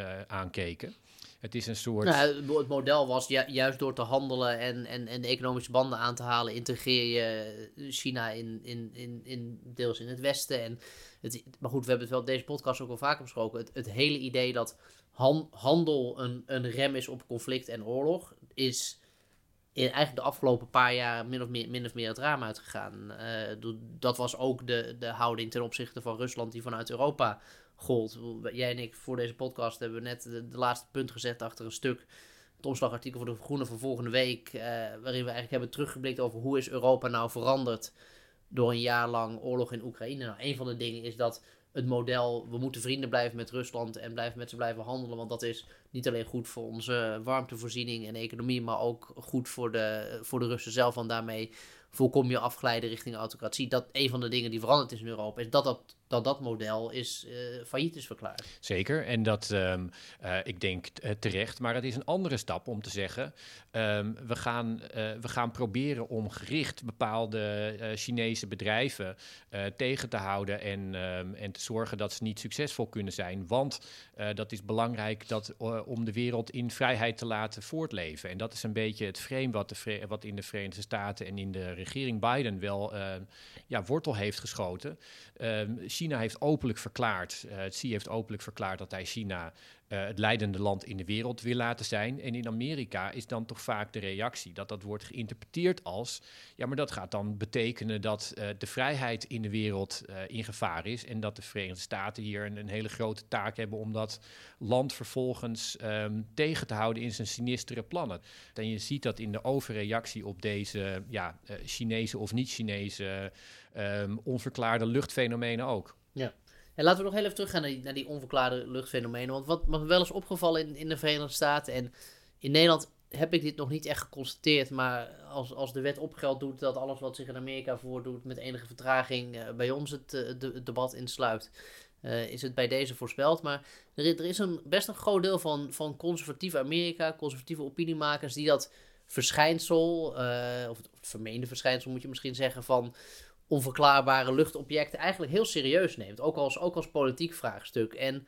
uh, aankeken. Het is een soort. Nou, het model was juist door te handelen en, en, en de economische banden aan te halen, integreer je China in, in, in, in deels in het Westen. En het, maar goed, we hebben het wel deze podcast ook al vaker besproken. Het, hele idee dat han, handel een, een rem is op conflict en oorlog, is eigenlijk de afgelopen paar jaar min of meer, min of meer het raam uitgegaan. Uh, dat was ook de, de houding ten opzichte van Rusland die vanuit Europa gold. Jij en ik voor deze podcast hebben net de, laatste punt gezet achter een stuk. Het omslagartikel voor de Groene van volgende week. Uh, waarin we eigenlijk hebben teruggeblikt over hoe is Europa nou veranderd door een jaar lang oorlog in Oekraïne. Nou, een van de dingen is dat het model, we moeten vrienden blijven met Rusland en blijven met ze blijven handelen. Want dat is niet alleen goed voor onze warmtevoorziening en economie, maar ook goed voor de, voor de Russen zelf. Want daarmee voorkom je afglijden richting autocratie. Dat een van de dingen die veranderd is in Europa, is dat dat dat dat model is, uh, failliet is verklaard. Zeker, en dat, um, uh, ik denk uh, terecht, maar het is een andere stap om te zeggen, um, we, gaan, we gaan proberen om gericht bepaalde Chinese bedrijven tegen te houden en, um, en te zorgen dat ze niet succesvol kunnen zijn, want dat is belangrijk dat, om de wereld in vrijheid te laten voortleven. En dat is een beetje het frame wat, de, wat in de Verenigde Staten en in de regering Biden wel ja, wortel heeft geschoten. China heeft openlijk verklaard, uh, Xi heeft openlijk verklaard dat hij China uh, het leidende land in de wereld wil laten zijn. En in Amerika is dan toch vaak de reactie dat dat wordt geïnterpreteerd als: ja, maar dat gaat dan betekenen dat uh, de vrijheid in de wereld uh, in gevaar is. En dat de Verenigde Staten hier een, een hele grote taak hebben om dat land vervolgens um, tegen te houden in zijn sinistere plannen. En je ziet dat in de overreactie op deze ja, Chinese of niet-Chinese um, onverklaarde luchtfenomenen ook. Ja. En laten we nog heel even teruggaan naar die, naar die onverklaarde luchtfenomenen. Want wat me wel is opgevallen in, in de Verenigde Staten en in Nederland heb ik dit nog niet echt geconstateerd. Maar als, als de wet opgeld doet dat alles wat zich in Amerika voordoet met enige vertraging uh, bij ons het, uh, de, debat insluit. Uh, is het bij deze voorspeld. Maar er, er is een, best een groot deel van, van conservatieve Amerika, conservatieve opiniemakers, die dat verschijnsel, of het vermeende verschijnsel moet je misschien zeggen, van onverklaarbare luchtobjecten eigenlijk heel serieus neemt. Ook als, ook als politiek vraagstuk. En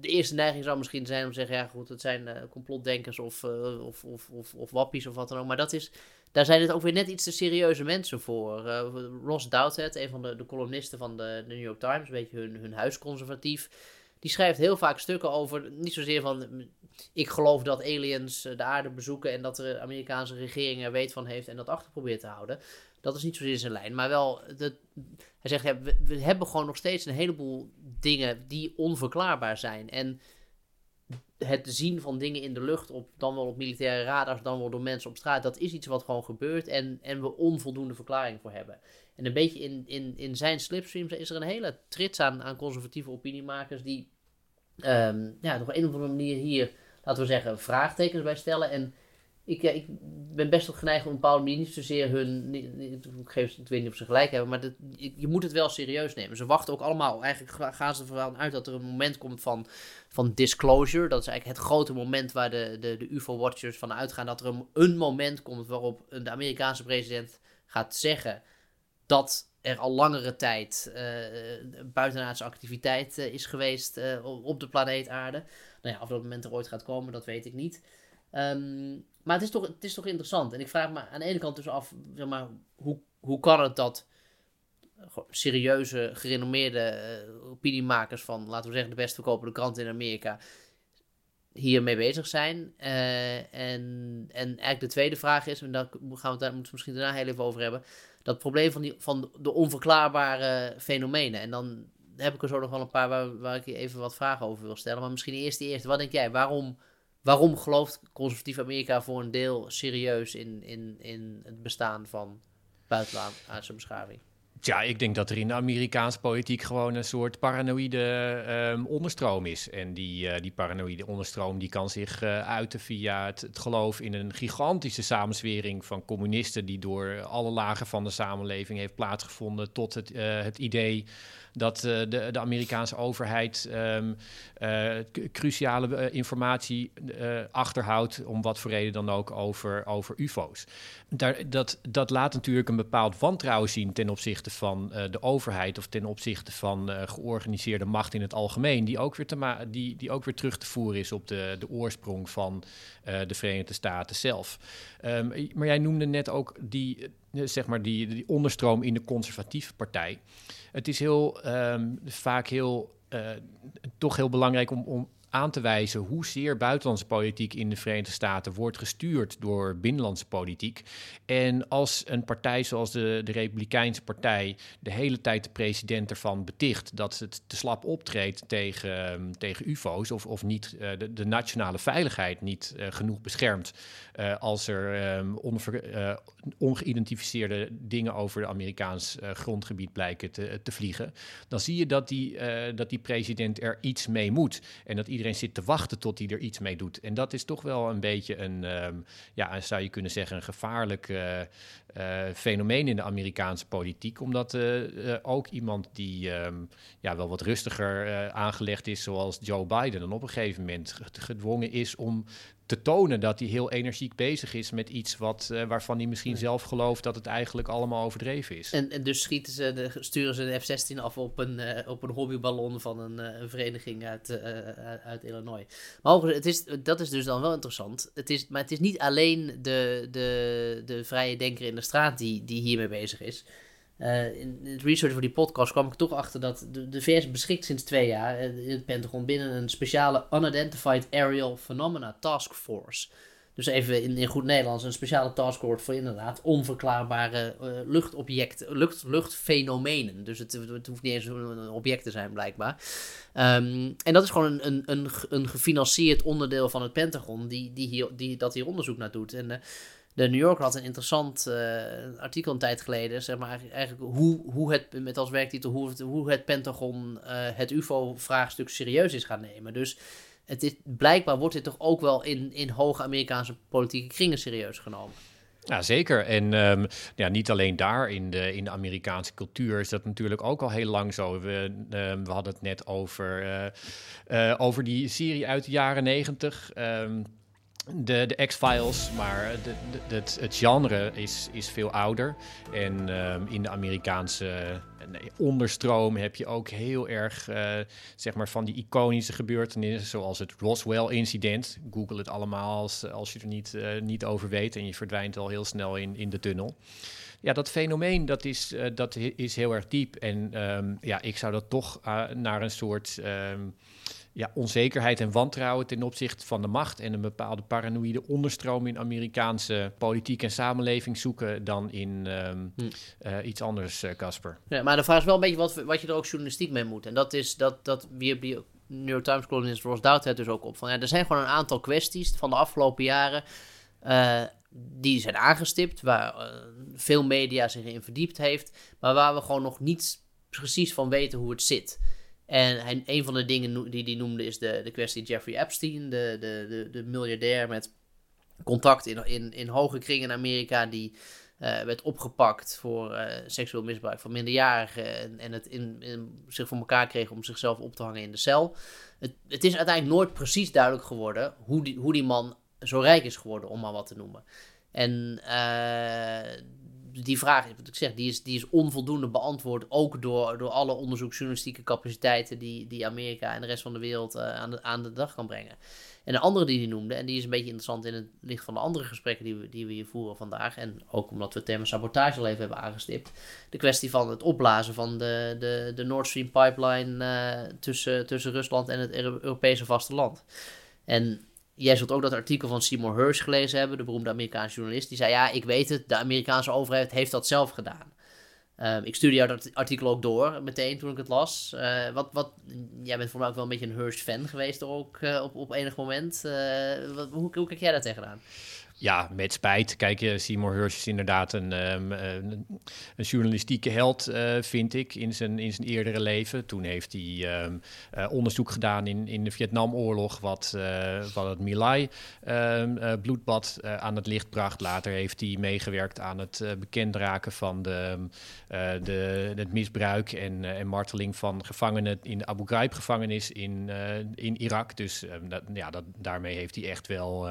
de eerste neiging zou misschien zijn om te zeggen: ja, goed, het zijn uh, complotdenkers of, uh, of, of, of, of, wappies of wat dan ook. Maar dat is, daar zijn het ook weer net iets te serieuze mensen voor. Uh, Ross Douthat, een van de, de columnisten van de, de New York Times, een beetje hun, hun huisconservatief. Die schrijft heel vaak stukken over, niet zozeer van, ik geloof dat aliens de aarde bezoeken en dat de Amerikaanse regering er weet van heeft en dat achter probeert te houden. Dat is niet zozeer zijn lijn. Maar wel, de, hij zegt, ja, we, hebben gewoon nog steeds een heleboel dingen die onverklaarbaar zijn. En het zien van dingen in de lucht, op, dan wel op militaire radars, dan wel door mensen op straat, dat is iets wat gewoon gebeurt en, en we onvoldoende verklaring voor hebben. En een beetje in, in, in zijn slipstreams is er een hele trits aan, aan conservatieve opiniemakers die um, ja, op een of andere manier hier, laten we zeggen, vraagtekens bij stellen. En ik, ik ben best wel geneigd om een bepaalde manier niet zozeer hun. Ik, geef, ik weet niet of ze gelijk hebben, maar dat, je moet het wel serieus nemen. Ze wachten ook allemaal. Eigenlijk gaan ze ervan uit dat er een moment komt van, van disclosure. Dat is eigenlijk het grote moment waar de, de, de UFO-watchers van uitgaan. Dat er een, moment komt waarop de Amerikaanse president gaat zeggen dat er al langere tijd uh, buitenaardse activiteit uh, is geweest op de planeet Aarde. Nou ja, of dat moment er ooit gaat komen, dat weet ik niet. Um, maar het is, toch, het is toch interessant. En ik vraag me aan de ene kant dus af, zeg maar, hoe, hoe kan het dat serieuze, gerenommeerde uh, opiniemakers van, laten we zeggen, de best verkopende kranten in Amerika hiermee bezig zijn. Uh, en, en eigenlijk de tweede vraag is, en daar gaan we daar moeten misschien daarna heel even over hebben, dat probleem van, die, van de onverklaarbare fenomenen. En dan heb ik er zo nog wel een paar waar, waar ik je even wat vragen over wil stellen. Maar misschien eerst die eerste. Wat denk jij? Waarom waarom gelooft conservatief Amerika voor een deel serieus in, in, in het bestaan van buitenlandse beschaving? Ja, ik denk dat er in de Amerikaanse politiek gewoon een soort paranoïde um, onderstroom is. En die, uh, die paranoïde onderstroom die kan zich uh, uiten via het, het, geloof in een gigantische samenzwering van communisten die door alle lagen van de samenleving heeft plaatsgevonden tot het, uh, het idee dat uh, de, de, Amerikaanse overheid um, uh, cruciale uh, informatie achterhoudt, om wat voor reden dan ook, over, over UFO's. Dat, dat laat natuurlijk een bepaald wantrouwen zien ten opzichte van de overheid of ten opzichte van georganiseerde macht in het algemeen, die ook weer, te die, die ook weer terug te voeren is op de, de oorsprong van de Verenigde Staten zelf. Um, maar jij noemde net ook die zeg maar die, die onderstroom in de conservatieve partij. Het is heel um, vaak heel, toch heel belangrijk om, om aan te wijzen hoezeer buitenlandse politiek in de Verenigde Staten wordt gestuurd door binnenlandse politiek. En als een partij zoals de, de Republikeinse Partij de hele tijd de president ervan beticht dat het te slap optreedt tegen, ehm, tegen UFO's of, of niet uh, de, de, nationale veiligheid niet uh, genoeg beschermt uh, als er onver, ongeïdentificeerde dingen over het Amerikaans grondgebied blijken te, te, vliegen, dan zie je dat die, dat die president er iets mee moet. En dat iedereen zit te wachten tot hij er iets mee doet. En dat is toch wel een beetje een, ehm, ja, zou je kunnen zeggen, een gevaarlijk uh, fenomeen in de Amerikaanse politiek. Omdat ook iemand die ehm, ja, wel wat rustiger aangelegd is, zoals Joe Biden, dan op een gegeven moment gedwongen is om te tonen dat hij heel energiek bezig is met iets wat, uh, waarvan hij misschien zelf gelooft dat het eigenlijk allemaal overdreven is. En, en dus schieten ze de, sturen ze een F-16 af op een, uh, op een hobbyballon van een, uh, een vereniging uit, uit Illinois. Maar het is, dat is dus dan wel interessant. Het is, maar het is niet alleen de, de, de vrije denker in de straat die, die hiermee bezig is. Uh, in het research voor die podcast kwam ik toch achter dat de, de VS beschikt sinds twee jaar in het Pentagon binnen een speciale Unidentified Aerial Phenomena Task Force. Dus even in, in goed Nederlands een speciale taskforce voor inderdaad onverklaarbare uh, lucht, luchtfenomenen. Dus het, het, hoeft niet eens een object te zijn blijkbaar. Um, en dat is gewoon een, een, een, een gefinancierd onderdeel van het Pentagon die, die, hier, die dat hier onderzoek naar doet. En de New Yorker had een interessant uh, artikel een tijd geleden. Zeg maar eigenlijk hoe, hoe het, met als werktitel, hoe hoe het Pentagon uh, het UFO-vraagstuk serieus is gaan nemen. Dus het is, blijkbaar wordt dit toch ook wel in, in hoge Amerikaanse politieke kringen serieus genomen. Ja, zeker. En um, ja, niet alleen daar in de, in de Amerikaanse cultuur is dat natuurlijk ook al heel lang zo. We, um, we hadden het net over, uh, over die serie uit de jaren negentig. De, de X-Files, maar de, het, genre is, is veel ouder. En um, in de Amerikaanse onderstroom heb je ook heel erg uh, zeg maar van die iconische gebeurtenissen, zoals het Roswell-incident. Google het allemaal als, als je er niet, uh, niet over weet en je verdwijnt al heel snel in, in de tunnel. Ja, dat fenomeen dat is, uh, dat is heel erg diep. En um, ja, ik zou dat toch naar een soort. Um, ja, onzekerheid en wantrouwen ten opzichte van de macht en een bepaalde paranoïde onderstroom in Amerikaanse politiek en samenleving zoeken dan in um, hm. uh, iets anders, Casper. Uh, ja, maar de vraag is wel een beetje wat, wat je er ook journalistiek mee moet. En dat is dat, dat wie, wie New York Times columnist Ross Dout het dus ook op. Van, ja, er zijn gewoon een aantal kwesties van de afgelopen jaren uh, die zijn aangestipt, waar veel media zich in verdiept heeft, maar waar we gewoon nog niet precies van weten hoe het zit. En een van de dingen die hij noemde is de, de kwestie Jeffrey Epstein, de, de, de, de miljardair met contact in, in, in hoge kringen in Amerika, die uh, werd opgepakt voor uh, seksueel misbruik van minderjarigen en, en het in, in, zich voor elkaar kreeg om zichzelf op te hangen in de cel. Het, het is uiteindelijk nooit precies duidelijk geworden hoe die, hoe die man zo rijk is geworden, om maar wat te noemen. En uh, die vraag, wat ik zeg, die is, die is onvoldoende beantwoord. Ook door, door alle onderzoeksjournalistieke capaciteiten die, die Amerika en de rest van de wereld uh, aan, de, aan de dag kan brengen. En de andere die hij noemde, en die is een beetje interessant in het licht van de andere gesprekken die we, die we hier voeren vandaag. En ook omdat we het thema sabotage al even hebben aangestipt. De kwestie van het opblazen van de, de, de Nord Stream pipeline uh, tussen, tussen Rusland en het Europese vasteland. En Jij zult ook dat artikel van Seymour Hersh gelezen hebben, de beroemde Amerikaanse journalist. Die zei: Ja, ik weet het, de Amerikaanse overheid heeft dat zelf gedaan. Um, ik stuurde jou dat artikel ook door meteen toen ik het las. Uh, wat, wat, jij bent voor mij ook wel een beetje een Hersh-fan geweest ook uh, op, op enig moment. Uh, wat, hoe, hoe kijk jij daar tegenaan? Ja, met spijt. Kijk, Seymour Hersh is inderdaad een, um, een, een, journalistieke held, uh, vind ik, in zijn, in zijn eerdere leven. Toen heeft hij um, uh, onderzoek gedaan in, in de Vietnamoorlog, wat, wat het My um, bloedbad aan het licht bracht. Later heeft hij meegewerkt aan het bekend raken van de, de, het misbruik en, en marteling van gevangenen in de Abu Ghraib-gevangenis in, in Irak. Dus dat, ja, dat, daarmee heeft hij echt wel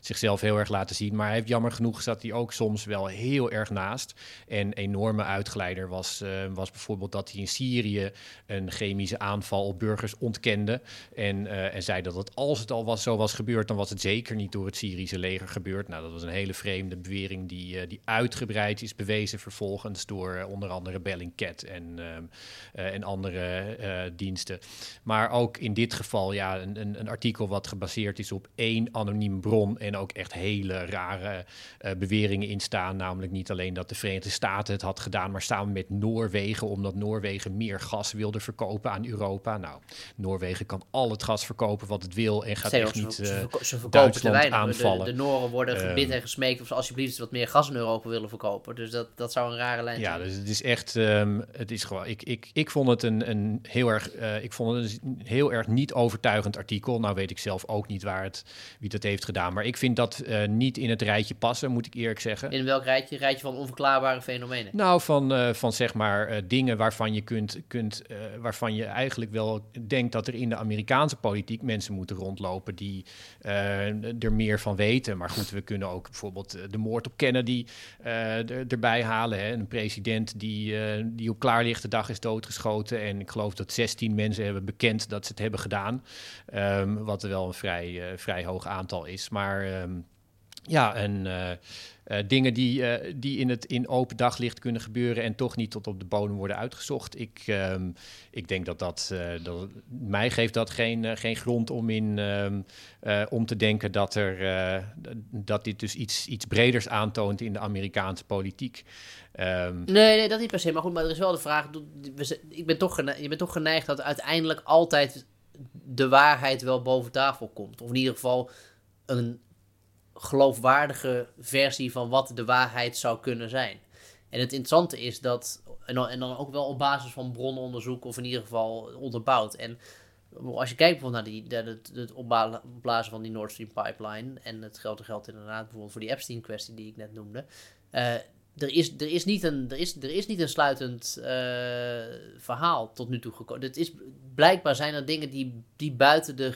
zichzelf heel erg laten laten zien. Maar hij heeft jammer genoeg zat hij ook soms wel heel erg naast. En enorme uitgeleider was, uh, was bijvoorbeeld dat hij in Syrië een chemische aanval op burgers ontkende. En, uh, en zei dat het als het al was, zo was gebeurd, dan was het zeker niet door het Syrische leger gebeurd. Nou, dat was een hele vreemde bewering die, uh, die uitgebreid is bewezen vervolgens door onder andere Bellingcat en, en andere diensten. Maar ook in dit geval, ja, een, een, een artikel wat gebaseerd is op één anoniem bron en ook echt hele hele rare uh, beweringen in staan. Namelijk niet alleen dat de Verenigde Staten het had gedaan, maar samen met Noorwegen, omdat Noorwegen meer gas wilde verkopen aan Europa. Nou, Noorwegen kan al het gas verkopen wat het wil en gaat echt niet uh, Duitsland aanvallen. De, de Noren worden gebid en gesmeekt of ze alsjeblieft wat meer gas in Europa willen verkopen. Dus dat, dat zou een rare lijn zijn. Ja, dus het is echt, um, het is gewoon, ik, ik, ik vond het een, een heel erg, uh, ik vond het een heel erg niet overtuigend artikel. Nou weet ik zelf ook niet waar het, wie dat heeft gedaan. Maar ik vind dat uh, niet in het rijtje passen, moet ik eerlijk zeggen. In welk rijtje? Rijtje van onverklaarbare fenomenen? Nou, van, uh, van zeg maar dingen waarvan je kunt, kunt waarvan je eigenlijk wel denkt dat er in de Amerikaanse politiek mensen moeten rondlopen die er meer van weten. Maar goed, we kunnen ook bijvoorbeeld de moord op Kennedy er, erbij halen. Hè. Een president die, die op klaarlichte dag is doodgeschoten. En ik geloof dat 16 mensen hebben bekend dat ze het hebben gedaan. Um, wat wel een vrij, vrij hoog aantal is. Maar um, ja, en uh, uh, dingen die, die in het in open daglicht kunnen gebeuren en toch niet tot op de bodem worden uitgezocht. Ik, um, ik denk dat dat, dat mij geeft dat geen, geen grond om, in, om te denken dat, er, dat dit dus iets, iets breders aantoont in de Amerikaanse politiek. Um, nee, nee, dat niet per se. Maar goed, maar er is wel de vraag. Ik ben toch je bent toch geneigd dat uiteindelijk altijd de waarheid wel boven tafel komt. Of in ieder geval een geloofwaardige versie van wat de waarheid zou kunnen zijn. En het interessante is dat, en dan, en dan ook wel op basis van bronnenonderzoek of in ieder geval onderbouwd. En als je kijkt bijvoorbeeld naar die, het, het opblazen van die Nord Stream pipeline, en het geldt, geldt inderdaad bijvoorbeeld voor die Epstein-kwestie die ik net noemde. Uh, er is, er is, niet, een, er is, er is niet een sluitend uh, verhaal tot nu toe gekomen. Is, blijkbaar zijn er dingen die, die buiten de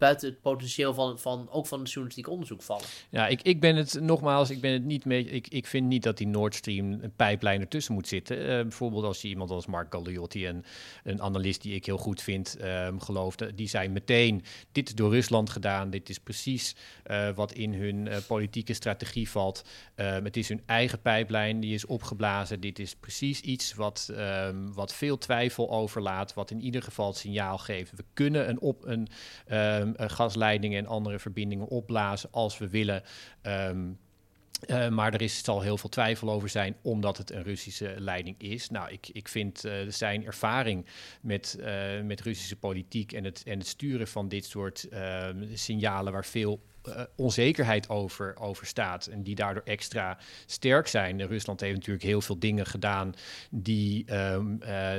buiten het potentieel van, van ook van het journalistiek onderzoek vallen. Ja, ik, ik ben het nogmaals, ik ben het niet mee. Ik, ik vind niet dat die Nord Stream een pijplijn ertussen moet zitten. Uh, bijvoorbeeld als je iemand als Mark Galliotti, een, een analist die ik heel goed vind, um, geloofde, die zei meteen: dit is door Rusland gedaan. Dit is precies uh, wat in hun uh, politieke strategie valt. Um, het is hun eigen pijplijn, die is opgeblazen. Dit is precies iets wat, um, wat veel twijfel overlaat, wat in ieder geval het signaal geeft. We kunnen een op een um, gasleidingen en andere verbindingen opblazen als we willen. Um, uh, maar er is, zal heel veel twijfel over zijn, omdat het een Russische leiding is. Nou, ik, ik vind uh, zijn ervaring met, met Russische politiek en het, en het sturen van dit soort ehm, signalen waar veel onzekerheid over, over staat en die daardoor extra sterk zijn. Rusland heeft natuurlijk heel veel dingen gedaan die,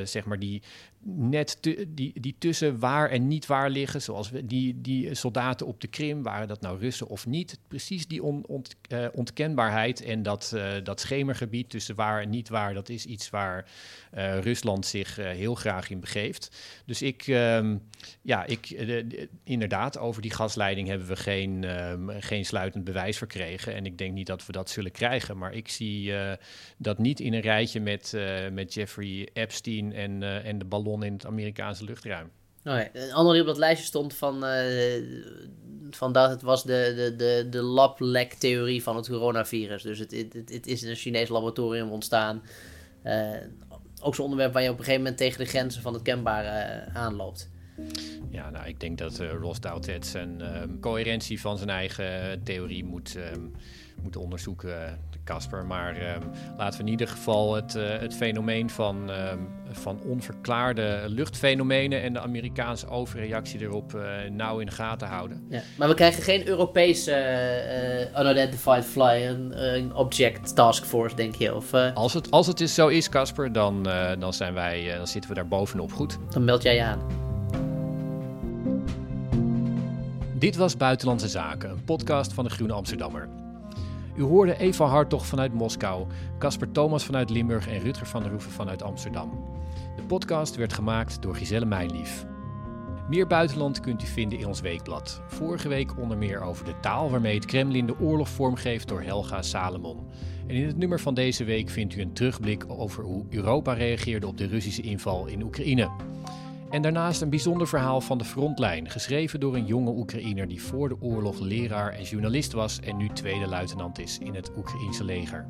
zeg maar, die net die, die tussen waar en niet waar liggen, zoals die, die soldaten op de Krim, waren dat nou Russen of niet, precies die on, uh, ontkenbaarheid en dat, uh, dat schemergebied tussen waar en niet waar, dat is iets waar uh, Rusland zich heel graag in begeeft. Dus ik, um, ja, ik, de, de, inderdaad, over die gasleiding hebben we geen, um, geen sluitend bewijs verkregen en ik denk niet dat we dat zullen krijgen, maar ik zie dat niet in een rijtje met, met Jeffrey Epstein en, en de ballon in het Amerikaanse luchtruim. Okay. Een ander die op dat lijstje stond van, uh, van dat het was de, de, de, de lab-lek-theorie van het coronavirus. Dus het, het, het is in een Chinees laboratorium ontstaan. Uh, ook zo'n onderwerp waar je op een gegeven moment tegen de grenzen van het kenbare uh, aanloopt. Ja, nou, ik denk dat Ross Douthat zijn um, coherentie van zijn eigen theorie moet, um, moet onderzoeken Casper. Maar um, laten we in ieder geval het, uh, het fenomeen van, van onverklaarde luchtfenomenen en de Amerikaanse overreactie erop uh, nauw in de gaten houden. Ja, maar we krijgen geen Europese uh, Unidentified Flying Object Task Force, denk je? Of, als, het, als het is, zo is, Casper, dan, dan, zijn wij, dan zitten we daar bovenop goed. Dan meld jij je aan. Dit was Buitenlandse Zaken, een podcast van de Groene Amsterdammer. U hoorde Eva Hartog vanuit Moskou, Casper Thomas vanuit Limburg en Rutger van der Hoeven vanuit Amsterdam. De podcast werd gemaakt door Giselle Meijlief. Meer buitenland kunt u vinden in ons weekblad. Vorige week onder meer over de taal waarmee het Kremlin de oorlog vormgeeft door Helga Salomon. En in het nummer van deze week vindt u een terugblik over hoe Europa reageerde op de Russische inval in Oekraïne. En daarnaast een bijzonder verhaal van de frontlijn, geschreven door een jonge Oekraïner die voor de oorlog leraar en journalist was en nu tweede luitenant is in het Oekraïense leger.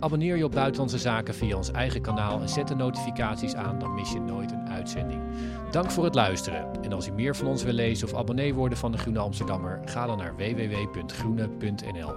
Abonneer je op Buitenlandse Zaken via ons eigen kanaal en zet de notificaties aan, dan mis je nooit een uitzending. Dank voor het luisteren. En als u meer van ons wil lezen of abonnee worden van de Groene Amsterdammer, ga dan naar www.groene.nl.